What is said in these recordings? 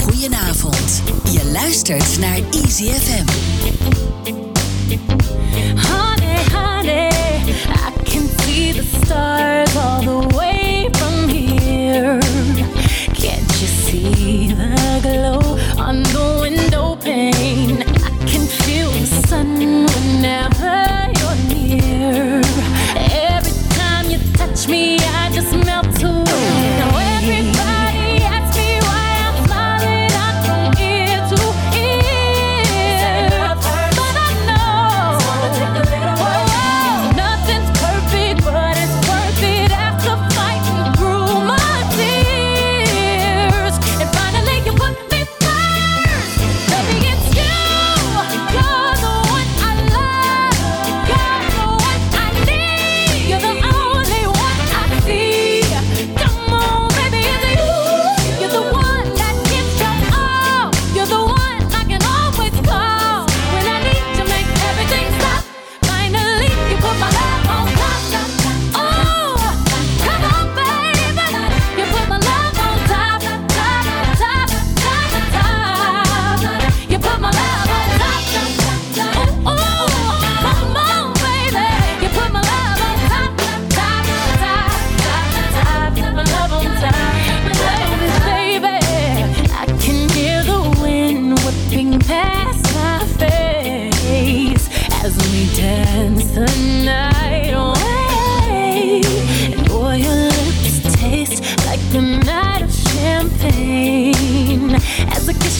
Goedenavond. Je luistert naar Easy FM.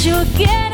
you again.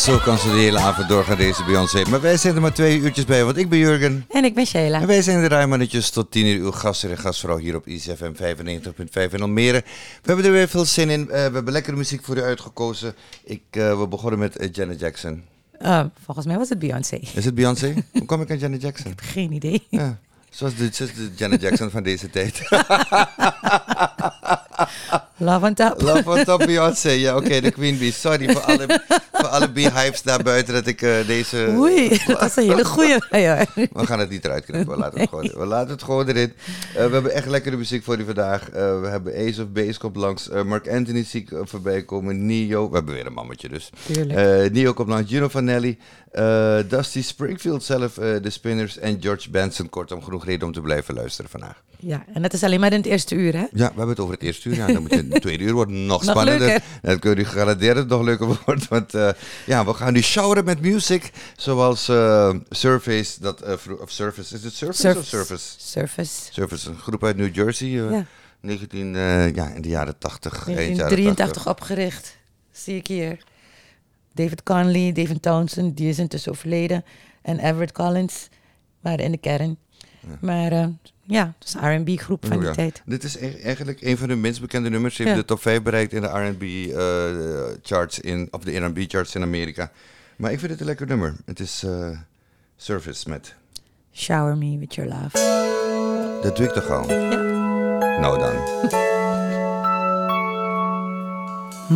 Zo kan ze de hele avond doorgaan, deze Beyoncé. Maar wij zijn er maar twee uurtjes bij, want ik ben Jurgen. En ik ben Sheila. En wij zijn de ruimannetjes tot tien uur uw gasten en gastvrouw hier op ICFM 95.5 in Almere. We hebben er weer veel zin in. Uh, we hebben lekkere muziek voor u uitgekozen. Ik, uh, we begonnen met uh, Janet Jackson. volgens mij was het Beyoncé. Is het Beyoncé? Hoe kom ik aan Janet Jackson? Ik heb geen idee. Ja, zoals de, de Janet Jackson van deze tijd. Love on top. Love on top Beyoncé. Ja, oké, de Queen Bee. Sorry voor alle, voor alle beehives daar buiten dat ik eh, deze... Oei, dat is een hele goeie. We gaan het niet eruit knippen. We laten het gewoon, we laten het gewoon erin. Eh, we hebben echt lekkere muziek voor je vandaag. Eh, we hebben Ace of Base komt langs. Mark Anthony zie ik voorbij komen. Neo. We hebben weer een mammetje dus. Tuurlijk. Neo komt langs. Gino Vanelli. Dusty Springfield zelf. de Spinners. En George Benson. Kortom, genoeg reden om te blijven luisteren vandaag. Ja, en dat is alleen maar in het eerste uur, hè? Ja, we hebben het over het eerste uur. Ja, dan moet je het tweede uur worden nog Nog spannender. leuker. Dat kun je garanderen dat het nog leuker wordt. Want eh, ja, we gaan nu showeren met music. Zoals eh, Surface. Dat, eh, of Surface. Is het Surface, of Surface? Surface. Surface, een groep uit New Jersey. Ja. 19, eh, ja, in de jaren 80. eind jaren 1983 opgericht, zie ik hier. David Conley, David Townsend, die is intussen overleden. En Everett Collins waren in de kern. Maar ja, een R&B groep van Oh, die tijd. Dit is e- eigenlijk een van de minst bekende nummers. Ze heeft Ja. de top 5 bereikt in de R&B eh, charts in, of de R&B charts in Amerika. Maar ik vind het een lekker nummer. Het is eh, Surface met. Shower me with your love. Dat doe ik toch al? Ja. Nou dan.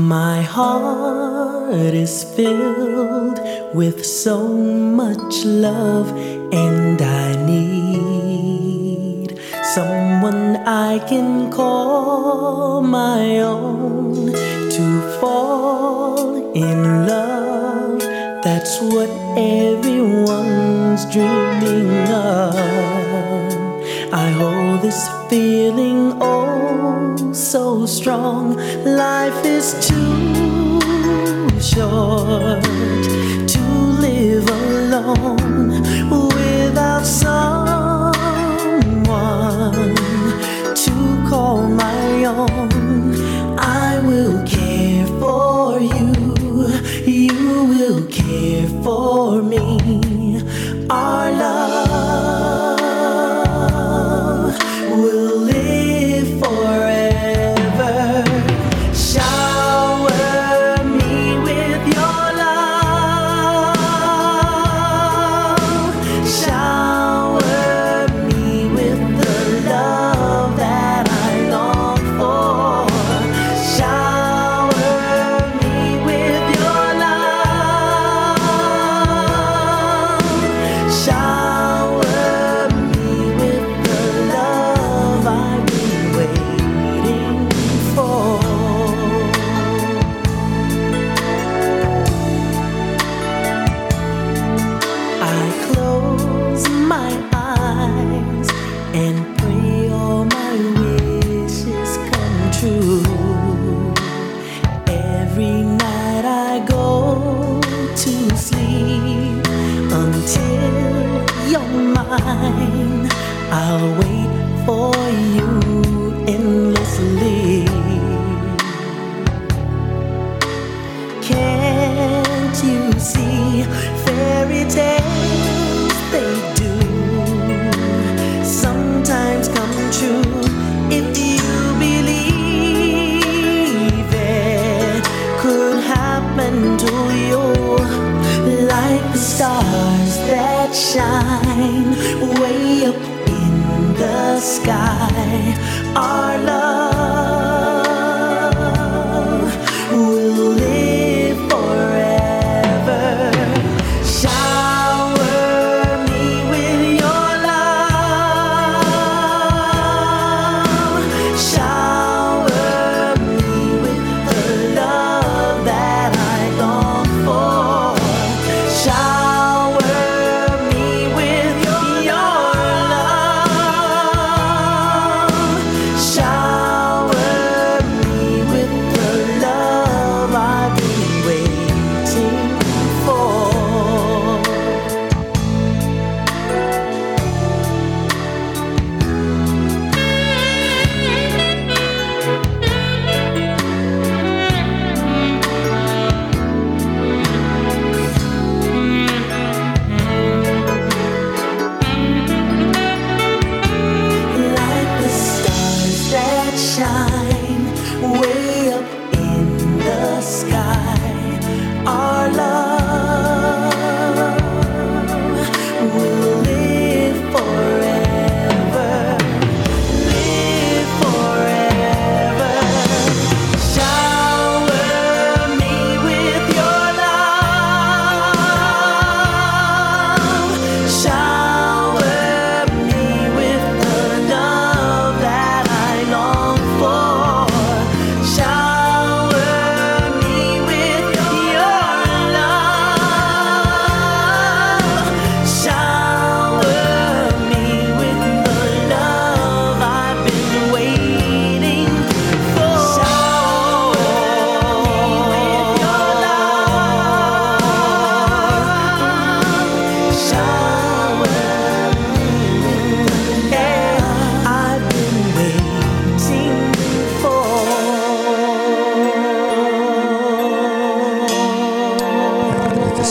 My heart is filled with so much love, and I need someone I can call my own to fall in love. That's what everyone's dreaming of. I hold this feeling oh so strong. Life is too short to live alone without someone to call my own. I will care for you, you will care for me. Our love Our love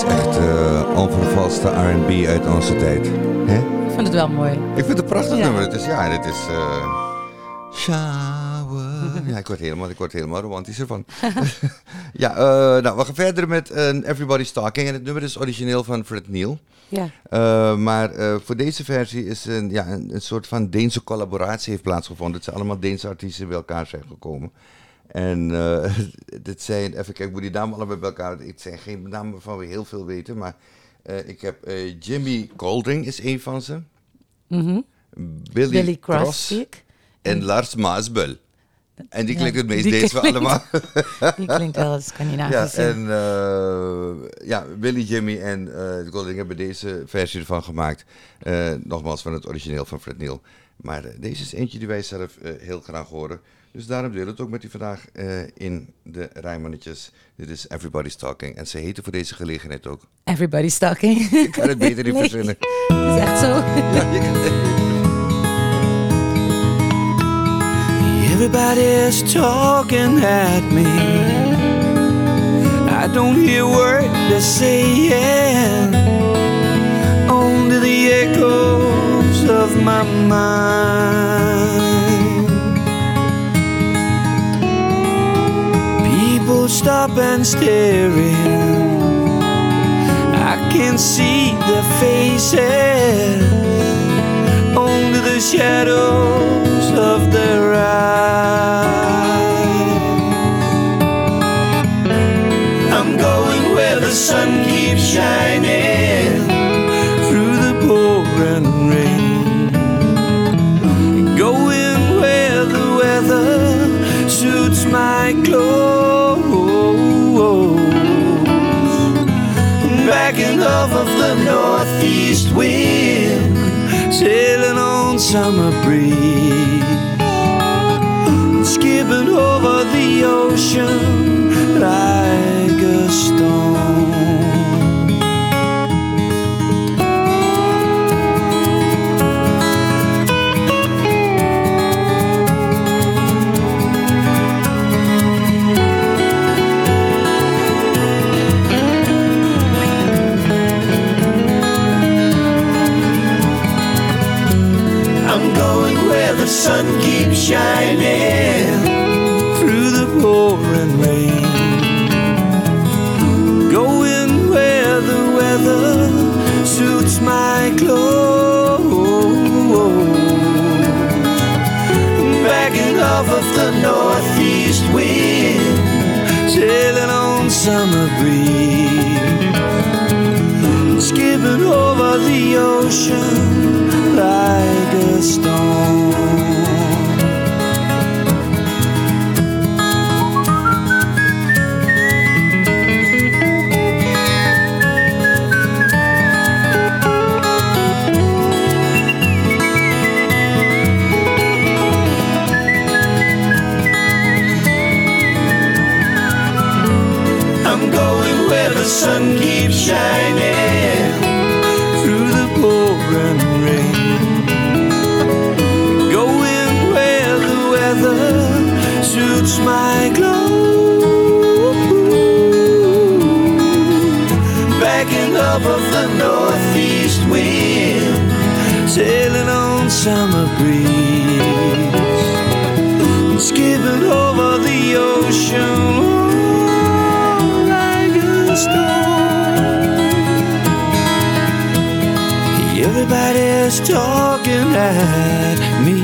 echt eh onvervalste R&B uit onze tijd. Hè? Ik vond het wel mooi. Ik vind het een prachtig Ja. nummer. Het is, ja, het is... shower. Ja, ik word helemaal, ik word helemaal romantisch ervan. ja, eh, nou, we gaan verder met Everybody's Talking. En het nummer is origineel van Fred Neil. Ja. Maar voor deze versie is een, ja, een, een soort van Deense collaboratie heeft plaatsgevonden. Het zijn allemaal Deense artiesten bij elkaar zijn gekomen. En eh dit zijn, even kijken, ik moet die namen allemaal bij elkaar. Het zijn geen namen waarvan we heel veel weten, maar eh, ik heb eh, Jimmy Goldring is een van ze. Mhm. Billy, Billy Cross en Lars Maasbel. En die Ja, klinkt het meest Deens van allemaal. Die klinkt wel Scandinavisch. ja. en ja, Billy, Jimmy en eh Golding hebben deze versie ervan gemaakt. Nogmaals van het origineel van Fred Neil. Maar deze is eentje die wij zelf heel graag horen. Dus daarom deel ik het ook met u vandaag eh, in de Rijmannetjes. Dit is Everybody's Talking. En ze heten voor deze gelegenheid ook. Everybody's talking. Ik kan het beter niet Nee. verzinnen. Dat is echt zo. Ja, je kan- Everybody's talking at me. I don't hear word they're saying. Only the echoes of my mind. Stop and staring. I can see their faces only the shadows of their eyes. I'm going where the sun keeps shining through the pouring rain. Going where the weather suits my clothes. Off of the northeast wind, sailing on summer breeze, skipping over the ocean like a stone. Sun keeps shining through the pouring rain. Going where the weather suits my clothes. Backing off of the northeast wind, sailing on summer breeze skipping over the ocean like a stone. I'm going where the sun keeps shining through the pouring rain. Going where the weather suits my clothes. Backing up of the northeast wind, sailing on summer breeze, skipping over the ocean Everybody's talking at me.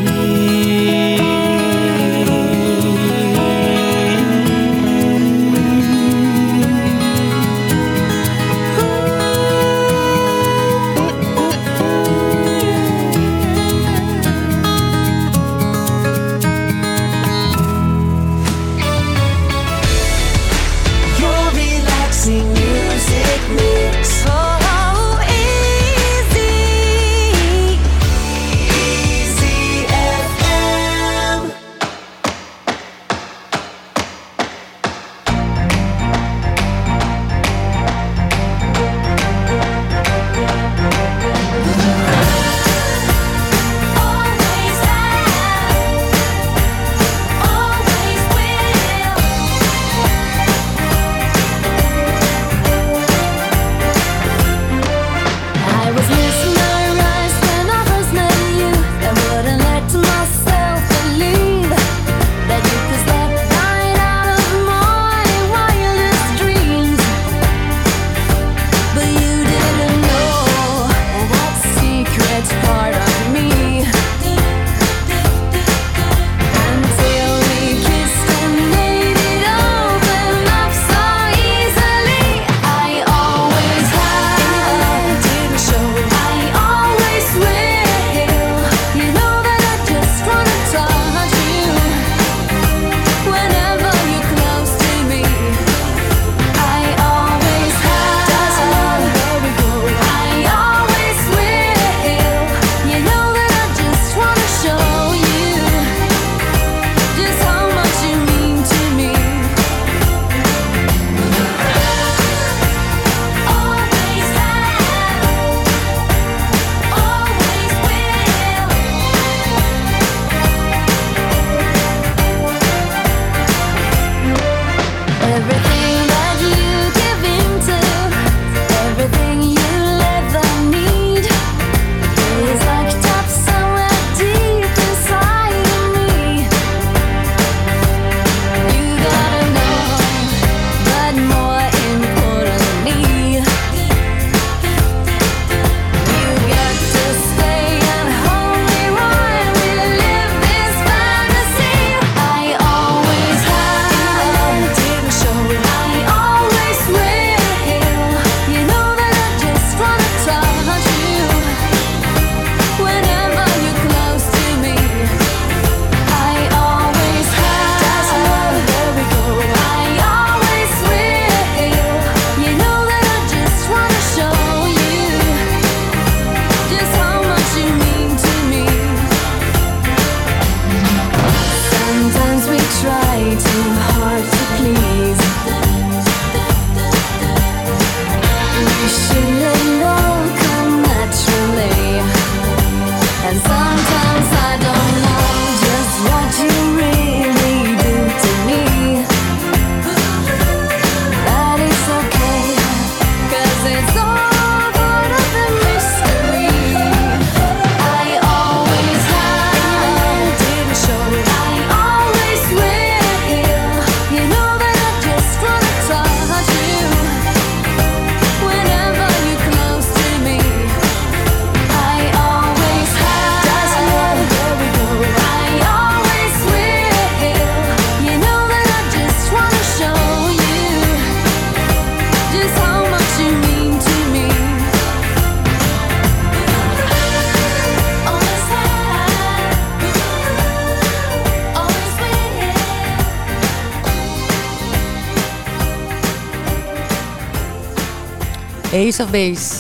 Ace of Base.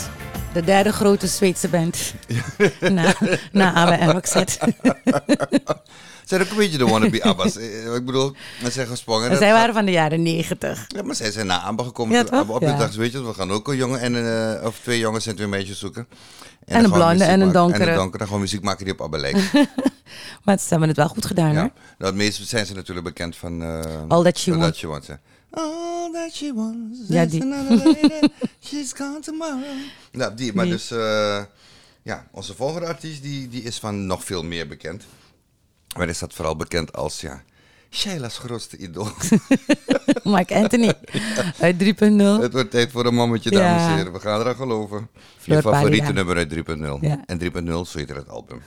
De derde grote Zweedse band. na, na ABBA en Roxette. zijn ook een beetje de wannabe Abbas. Eh, Ik bedoel, ze zijn gesprongen. Zij waren van de jaren negentig. Ja, maar zij zijn naar ABBA gekomen. Ja? ABBA op de Ja. dag, weet je, we gaan ook een jongen en een, eh, of twee jongens en twee meisjes zoeken. En een blonde en een maken. En donkere. een donkere, gewoon muziek maken die op ABBA lijkt. Maar ze hebben het wel goed gedaan ja. hoor. Nou, het meest zijn ze natuurlijk bekend van... eh, All That She All Wants. That She Wants. All that she wants Ja, is die. another lady. She's gone tomorrow. Nou, die. Maar dus... eh, ja, onze volgende artiest die, die is van nog veel meer bekend. Maar is dat vooral bekend als, ja... Sheila's grootste idool. Mike Anthony uit 3.0. Het wordt tijd voor een mammetje, dames en Ja. heren. We gaan eraan geloven. Fleur Je favoriete nummer uit 3.0. Ja. En 3.0, zo heet het album.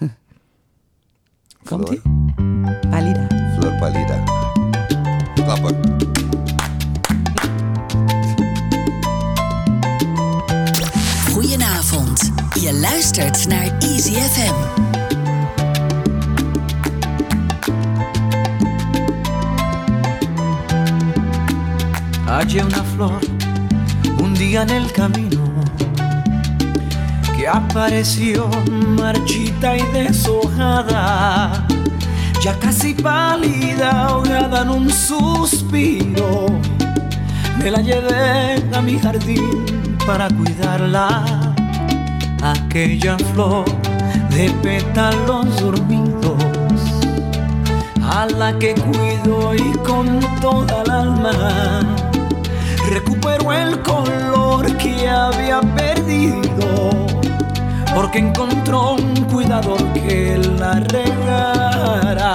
Komt ie? Fleur- Palida. Fleur Palida. Klappen. Je luistert naar Easy una flor un día en el camino que apareció marchita y deshojada, ya casi pálida, ahogada en un suspiro. Me la llevé a mi jardín para cuidarla, aquella flor de pétalos dormidos a la que cuido y con toda el alma recupero el color que había perdido porque encontró un cuidador que la regara.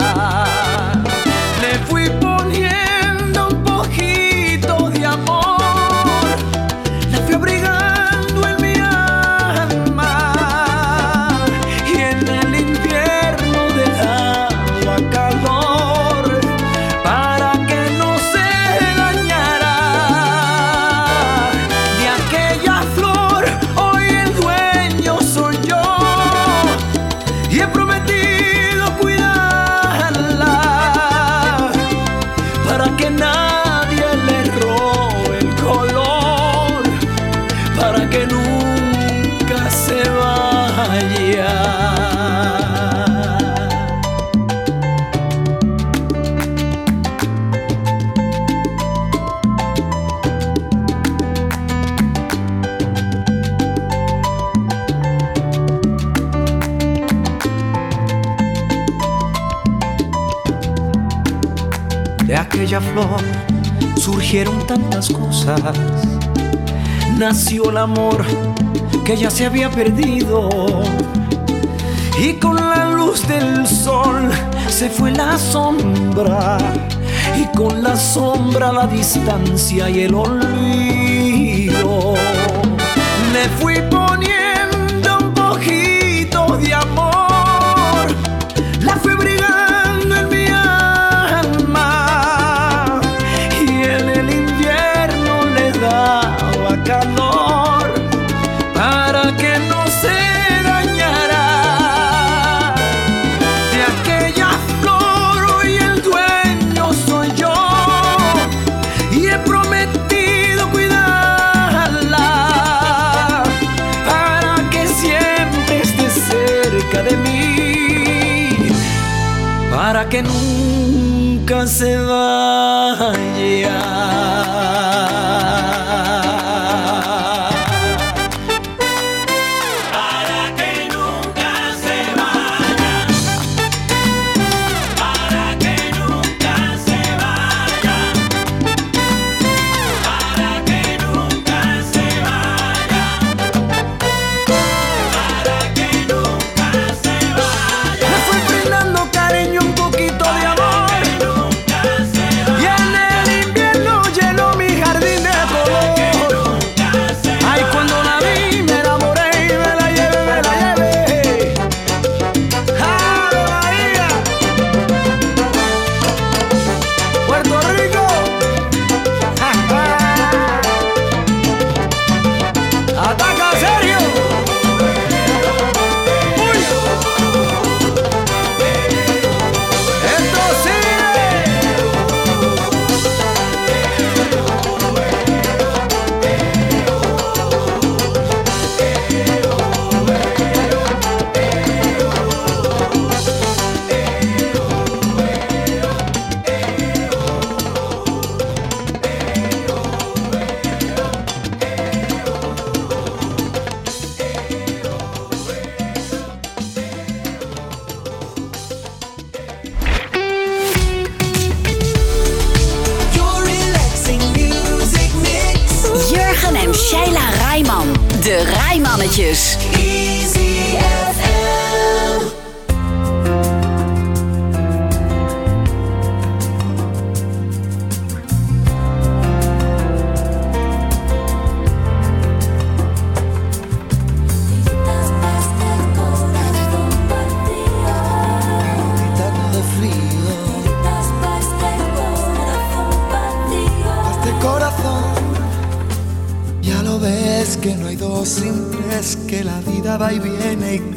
Nació el amor que ya se había perdido. Y con la luz del sol se fue la sombra. Y con la sombra la distancia y el olvido. Le fui você vai.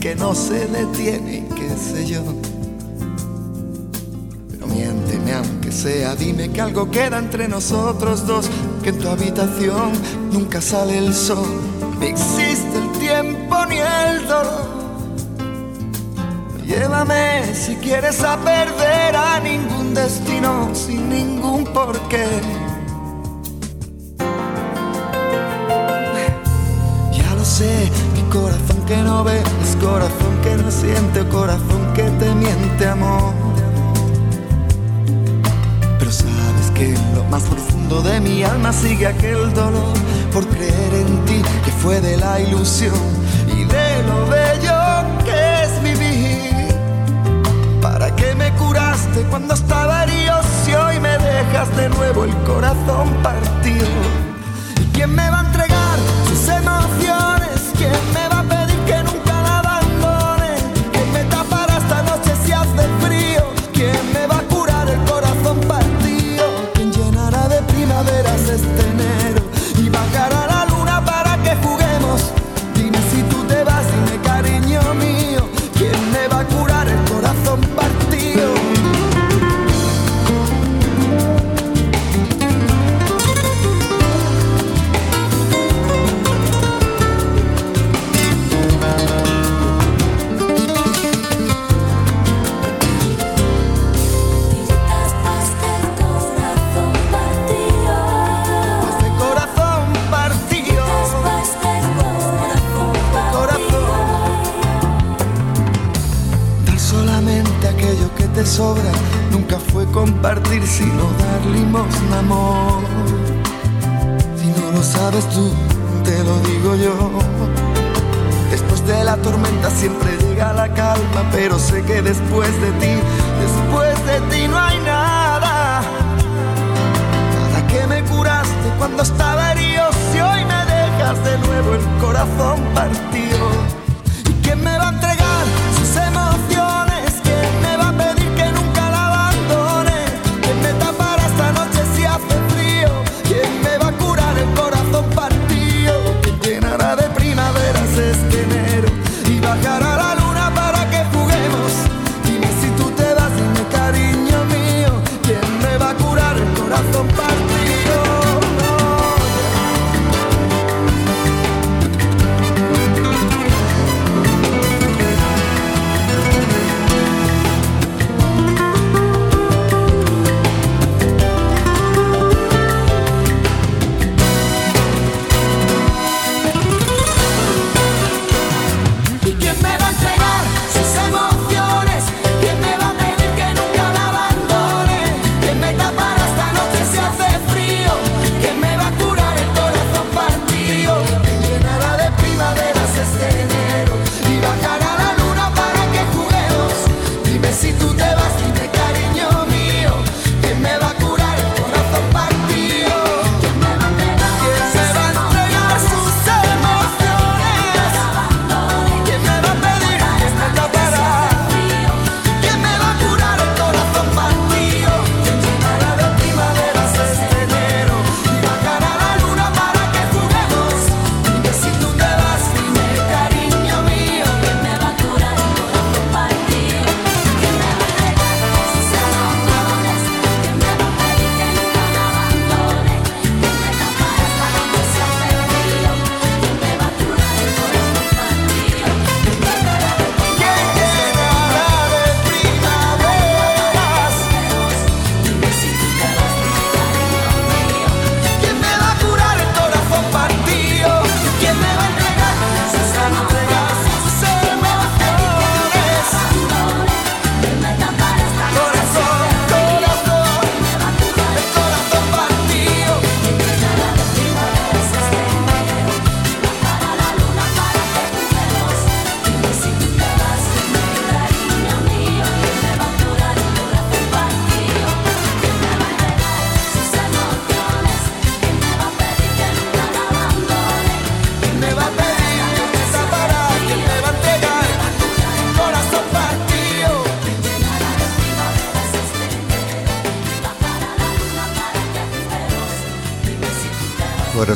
Que no se detiene y qué sé yo. Pero miénteme aunque sea, dime que algo queda entre nosotros dos, que en tu habitación nunca sale el sol, ni existe el tiempo ni el dolor. Llévame si quieres a perder a ningún destino sin ningún porqué que no ve, es corazón que no siente, corazón que te miente, amor. Pero sabes que en lo más profundo de mi alma sigue aquel dolor por creer en ti, que fue de la ilusión y de lo bello que es vivir. ¿Para qué me curaste cuando estaba herido si hoy me dejas de nuevo el corazón partido? ¿Y quién me va a entregar sus emociones? ¿Quién me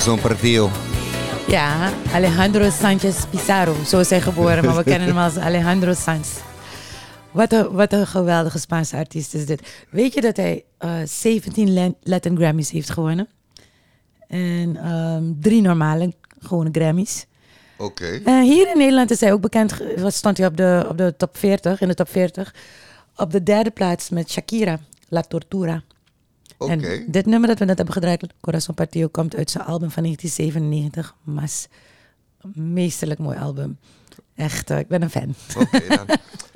Corazon Partido. Ja, Alejandro Sanchez Pizarro. Zo is hij geboren, maar we kennen hem als Alejandro Sanz. Wat een, wat een geweldige Spaanse artiest is dit. Weet je dat hij eh, 17 Lat- Latin Grammys heeft gewonnen? En ehm, drie normale, gewone Grammys. Oké. Eh, hier in Nederland is hij ook bekend. Wat stond hij op de, op de top 40, in de top 40? Op de derde plaats met Shakira, La Tortura. En dit nummer dat we net hebben gedraaid, Corazon Partio, komt uit zijn album van 1997. Mas, een meesterlijk mooi album. Echt, ik ben een fan. Oké, dan.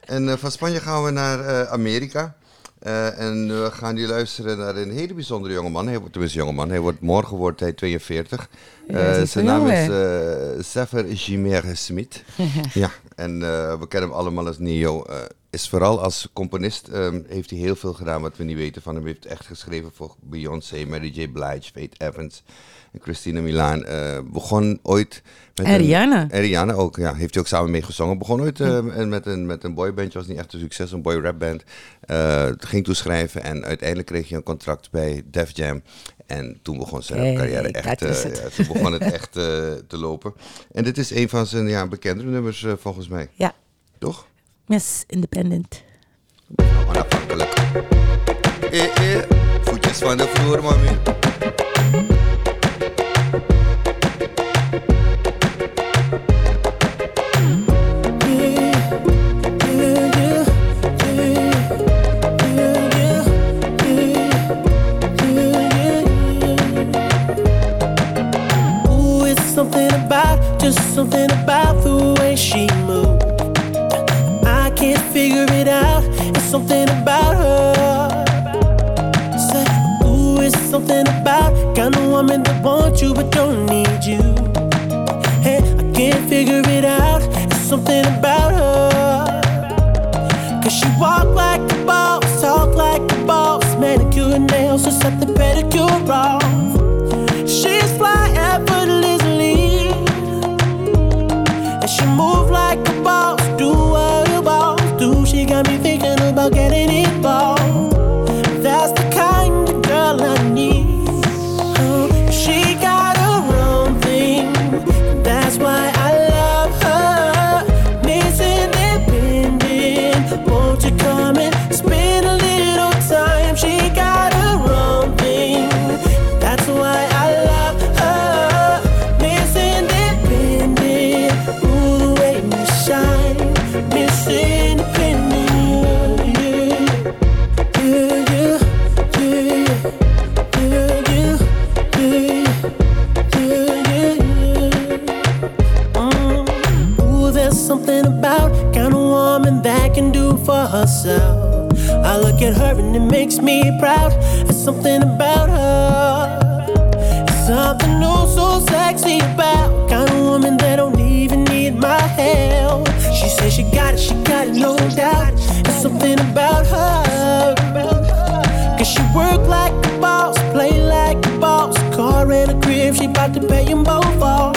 En eh, van Spanje gaan we naar eh, Amerika. Eh, en we gaan nu luisteren naar een hele bijzondere jongeman. Hij wordt tenminste jongeman. Hij wordt morgen wordt hij 42. Ja, hij is Eh, niet zijn naam is Sefer Jiménez Smit. ja, en we kennen hem allemaal als Neo. Is vooral als componist ehm, heeft hij heel veel gedaan wat we niet weten van hem. Hij heeft echt geschreven voor Beyoncé, Mary J. Blige, Faith Evans en Christina Milan. Eh, begon ooit met En een- Rihanna. en Rihanna ook, ja, heeft hij ook samen mee gezongen. Begon ooit eh, en met, een, met een boybandje, was niet echt een succes, een boy rap band. Eh, ging toen schrijven en uiteindelijk kreeg hij een contract bij Def Jam. En toen begon zijn carrière echt, eh, ja, toen begon het echt te lopen. En dit is een van zijn ja, bekendere nummers volgens mij, Ja, toch? Miss Independent. Something about, just something about the way she moves. Can't figure it out. It's something about her. Say, ooh, it's something about kind of woman that wants you but don't need you. Hey, I can't figure it out. It's something about her. Cause she walk like a boss, talk like a boss, manicure and nails, just set the pedicure off. She's fly getting involved. Look at her and it makes me proud. There's something about her. There's something oh so sexy about kind of woman that don't even need my help. She says she got it, she got it, no doubt. There's something about her. Cause she work like a boss, play like a boss. Car and a crib, she bout to pay them both off.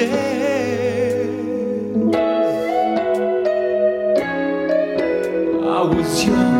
Darkest day. I was young,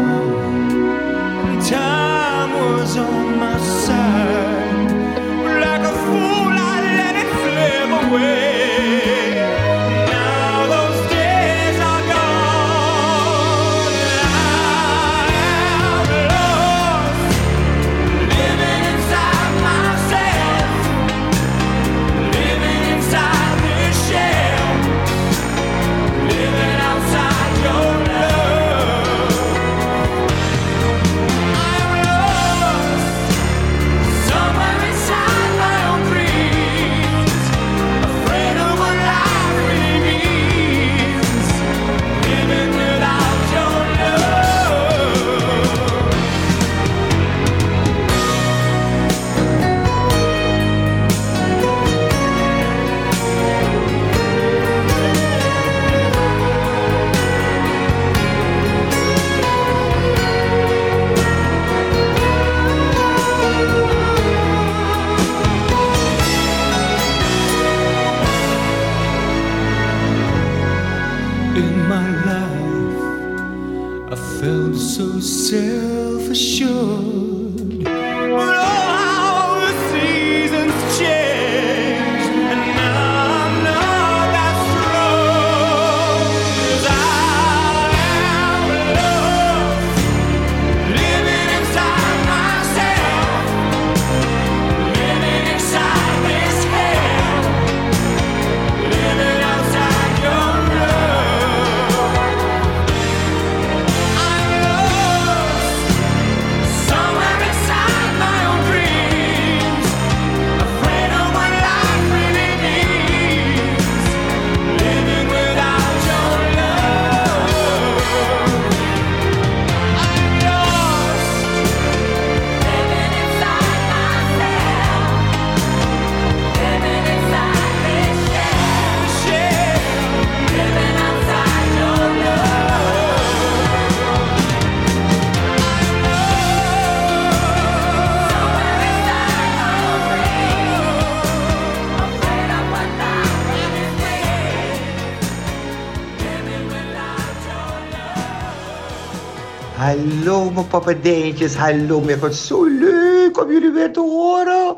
mijn papadeintjes, hallo mijn god, zo leuk om jullie weer te horen.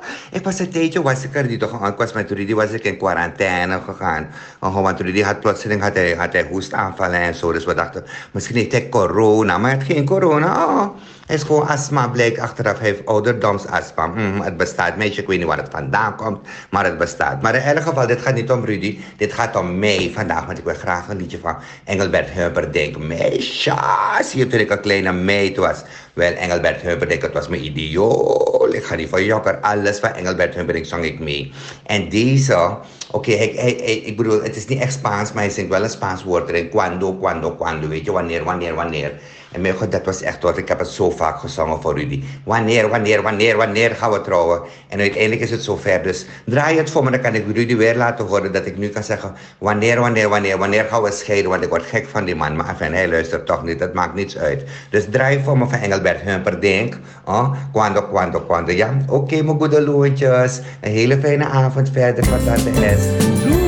Was een tijdje, was ik er niet toch, ik was met Rudy, was ik in quarantaine gegaan. Want Rudy had plotseling, had hij, had hij hoestaanvallen en zo, dus we dachten, misschien heeft hij corona, maar het geen corona. Oh, het is gewoon astma, bleek achteraf, hij heeft ouderdomsastma. Mm, het bestaat, meisje, ik weet niet waar het vandaan komt, maar het bestaat. Maar in elk geval, dit gaat niet om Rudy, dit gaat om mij vandaag, want ik wil graag een liedje van Engelbert Humperdinck. Meisje, zie je toen ik een kleine meid was. Wel, Engelbert Humperdinck, het was mijn idiool. Ik ga niet van jokker, alles van Engelbert Humperdinck zong ik mee. En deze, oké, ik, ik, bedoel, het is niet echt Spaans, maar hij zingt wel een Spaans woord erin. Cuando, cuando, cuando, weet je, wanneer, wanneer, wanneer. En mijn god, dat was echt wat, ik heb het zo vaak gezongen voor Rudy. Wanneer, wanneer, wanneer, wanneer gaan we trouwen? En uiteindelijk is het zover, dus draai het voor me, dan kan ik Rudy weer laten horen dat ik nu kan zeggen, wanneer, wanneer, wanneer, wanneer gaan we scheiden? Want ik word gek van die man, maar hij luistert toch niet, dat maakt niets uit. Dus draai voor me van Engelbert Humperdinck, oh, quando, quando, quando, ja? Oké, mijn goede loentjes, een hele fijne avond verder van Tante S.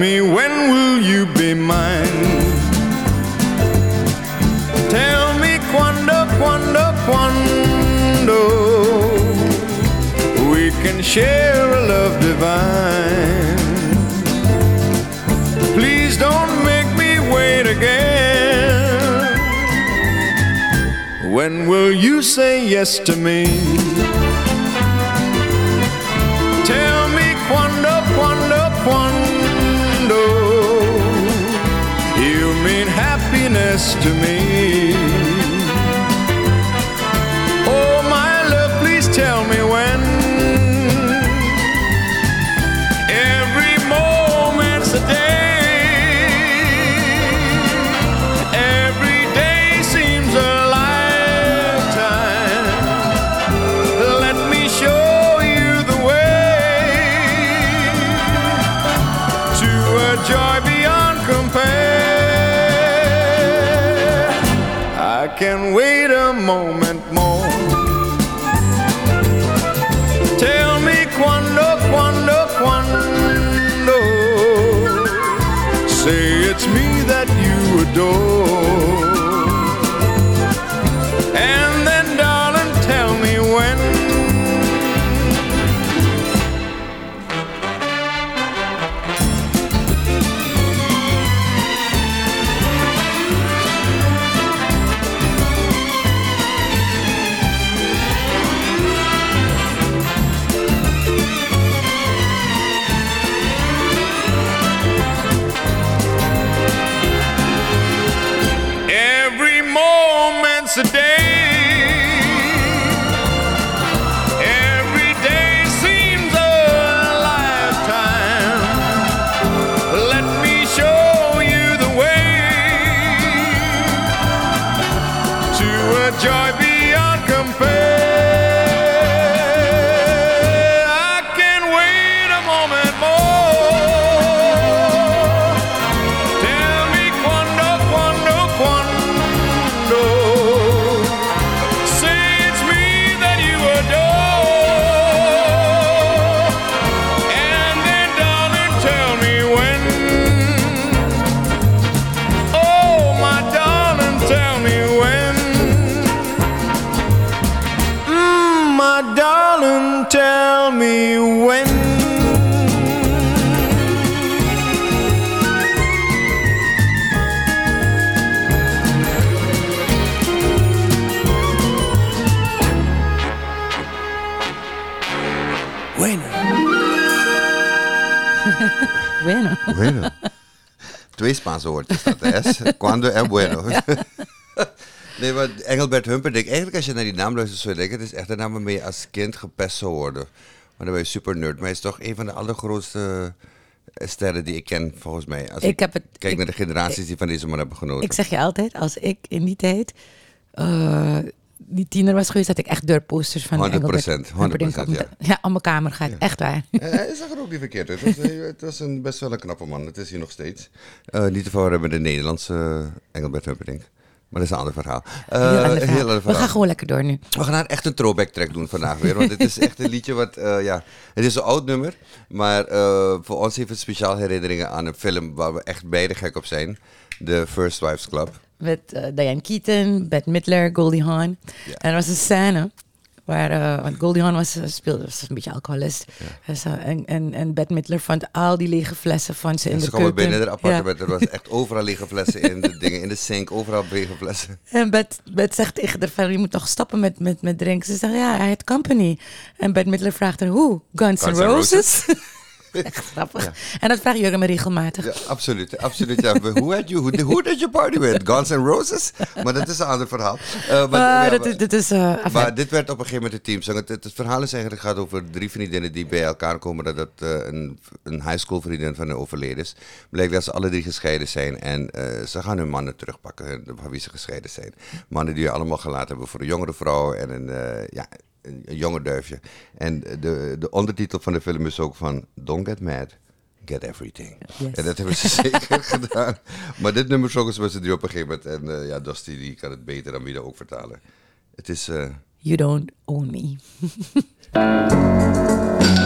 me when will you be mine? Tell me quando, quando, quando we can share a love divine. Please don't make me wait again. When will you say yes to me? Tell to me. Moment more. Tell me quando, quando, quando. Say it's me that you adore. Bueno. Twee Spaanse woordjes dat is. Cuando es bueno. nee, maar Engelbert Humperdinck, eigenlijk als je naar die naam luistert, zou je denken, het is echt een naam waarmee je als kind gepest zou worden. Maar dan ben je super nerd. Maar hij is toch een van de allergrootste eh, sterren die ik ken, volgens mij. Als ik, Ik heb het- kijk ik- naar de generaties die van deze man hebben genoten. Ik zeg je altijd, als ik in die tijd eh, die tiener was geweest, had ik echt deurposters van 100%, Engelbert Humperdinck op 100%, mijn- ja. op mijn kamer gaat. Echt waar. Eh, Hij zag er ook niet verkeerd uit. Het was, eh, het was een, best wel een knappe man. Het is hij nog steeds. Eh, niet te verwarren met de Nederlandse eh, Engelbert Humperdinck. Maar dat is een ander verhaal. Eh, Heel ander een verhaal. heel ander We gaan gewoon lekker door nu. We gaan echt een throwback track doen vandaag weer. Want het is echt een liedje wat, eh, ja, het is een oud nummer. Maar eh, voor ons heeft het speciaal herinneringen aan een film waar we echt beide gek op zijn. The First Wives Club. Met eh, Diane Keaton, Bette Midler, Goldie Hawn. En er was een scène waar, eh, want Goldie Hawn was, eh, speelde, was een beetje alcoholist. En, zo- en, en, en Bette Midler vond al die lege flessen van ze in de ze keuken. kwamen binnen het Ja. appartement. Er was echt overal lege flessen in de dingen. In de sink, overal lege flessen. En Bet, Bet zegt tegen haar je moet toch stoppen met, met, met drinken. Ze zegt, ja, hij heeft company. En Bet Midler vraagt haar, hoe? Guns, N' Guns N' Roses? Echt grappig. En dat vraag je me regelmatig. Ja, absoluut. absoluut ja. Who had? Who, who did you party with? Guns N' Roses? Maar dat is een ander verhaal. Eh, maar, Ah, dat, is- dat is... eh, Maar dit werd op een gegeven moment een teamsong. Het, het, het verhaal is eigenlijk gaat over drie vriendinnen die bij elkaar komen. Dat het eh, een, een high school vriendin van hun overleden is. Blijkt dat ze alle drie gescheiden zijn. En ze gaan hun mannen terugpakken, van wie ze gescheiden zijn. Mannen die je allemaal gelaten hebben voor een jongere vrouw en een, ja, een, een jonge duifje. En de, de ondertitel van de film is ook van Don't Get Mad. Get everything. Yes. En dat hebben ze zeker gedaan. Maar dit nummer zongen ze met z'n drie op een gegeven moment. En eh, ja, Dusty die kan het beter dan wie dat ook vertalen. Het is... eh, You don't own me.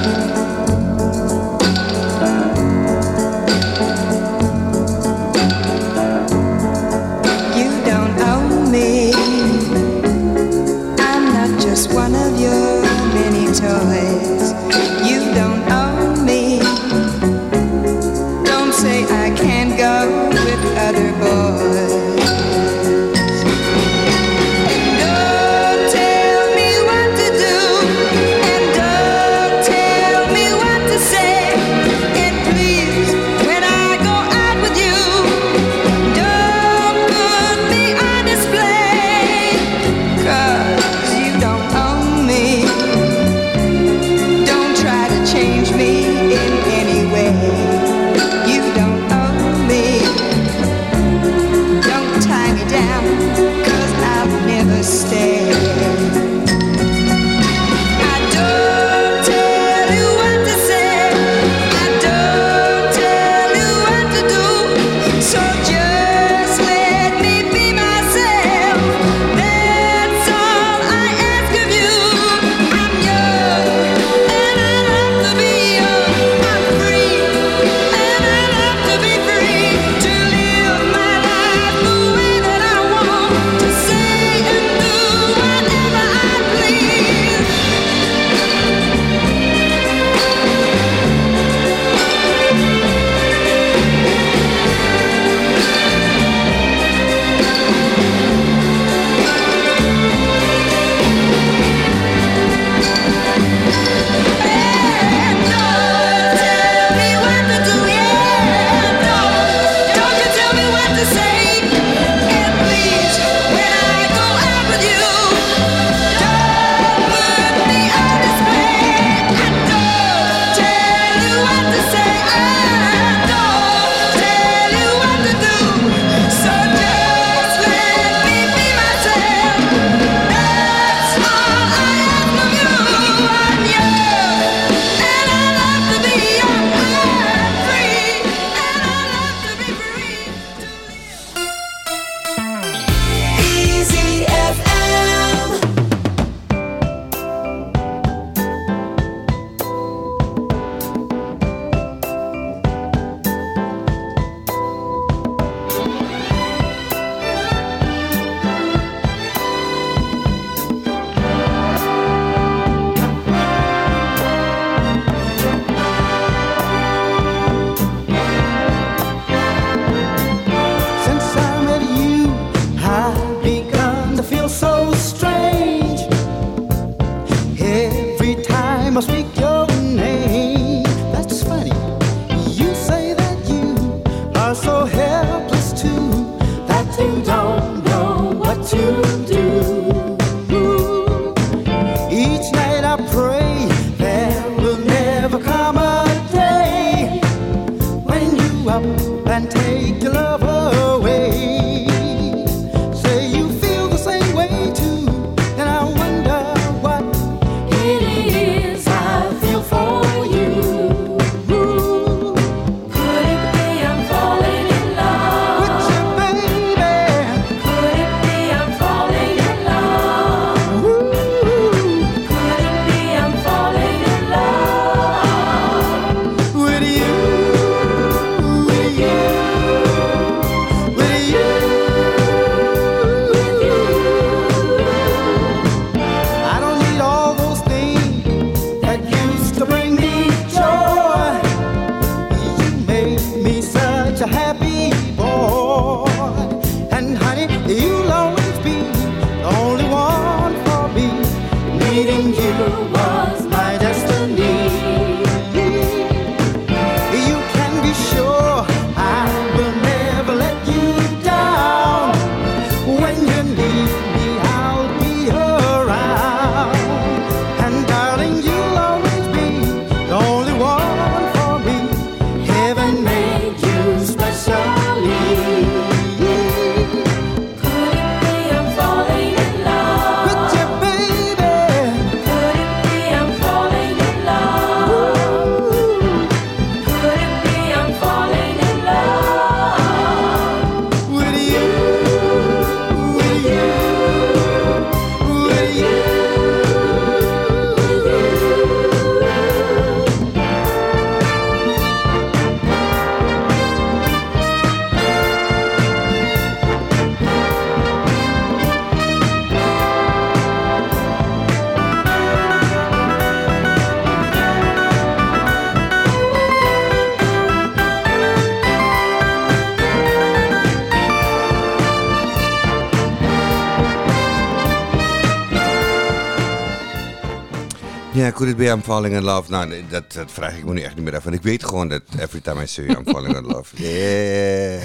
Ja, could it be I'm falling in love? Nou, dat, dat vraag ik me nu echt niet meer af. Want ik weet gewoon dat every time I see you, I'm falling in love. Yeah.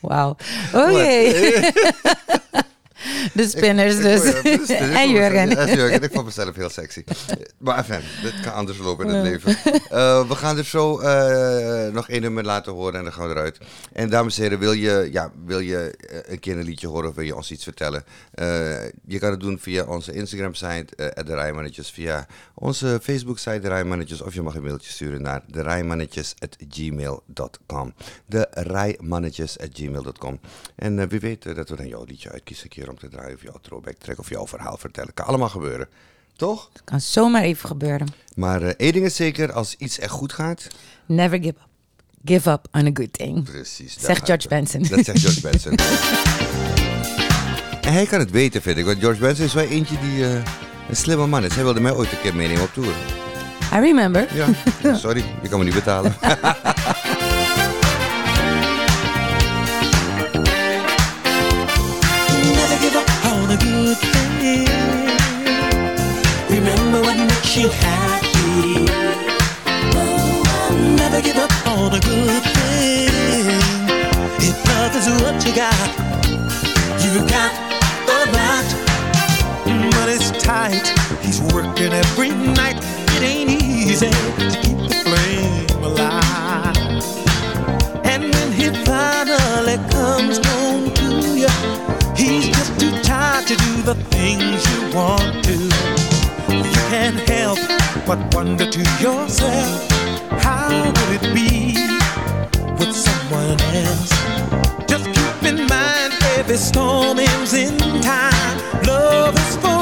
Wauw. Oké. De spinners dus. en Jurgen. Ja, Jurgen. Ik vond mezelf heel sexy. Maar enfin, dit kan anders lopen in het leven. Eh, we gaan dus zo eh, nog één nummer laten horen en dan gaan we eruit. En dames en heren, wil je, ja, wil je eh, een keer een liedje horen of wil je ons iets vertellen? Eh, je kan het doen via onze Instagram-site, uh, de Rijmannetjes, via onze Facebook-site, de Rijmannetjes, of je mag een mailtje sturen naar de rijmannetjes.gmail.com. De Rijmannetjes.gmail.com. En eh, wie weet eh, dat we dan jouw liedje uitkiezen een keer om te draaien, of jouw throwback track, of jouw verhaal vertellen. Kan allemaal gebeuren. Toch? Kan zomaar even gebeuren. Maar eh, één ding is zeker, als iets echt goed gaat, Never give up. Give up on a good thing. precies. Zegt George het. Benson. Dat zegt George Benson. en hij kan het weten, vind ik. Want George Benson is wel eentje die eh, een slimme man is. Hij wilde mij ooit een keer meenemen op tour. I remember. Ja, sorry, je kan me niet betalen. Remember what makes you happy. Never give up on good. If love is what you got, you got a lot. But it's tight. He's working every night. It ain't easy to keep the flame alive. And when he finally comes home to you, he's just too tired to do the things you want to. You can't help but wonder to yourself, how would it be with someone else? Just keep in mind every storm ends in time. Love is forever.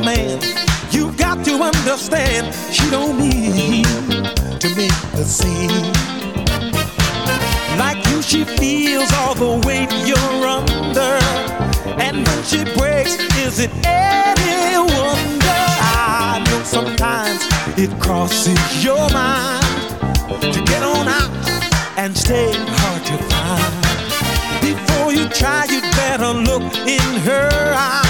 Man. You got to understand. She don't need to make the scene. Like you, she feels all the weight you're under. And when she breaks, is it any wonder? I know sometimes it crosses your mind to get on out and stay hard to find. Before you try, you'd better look in her eyes.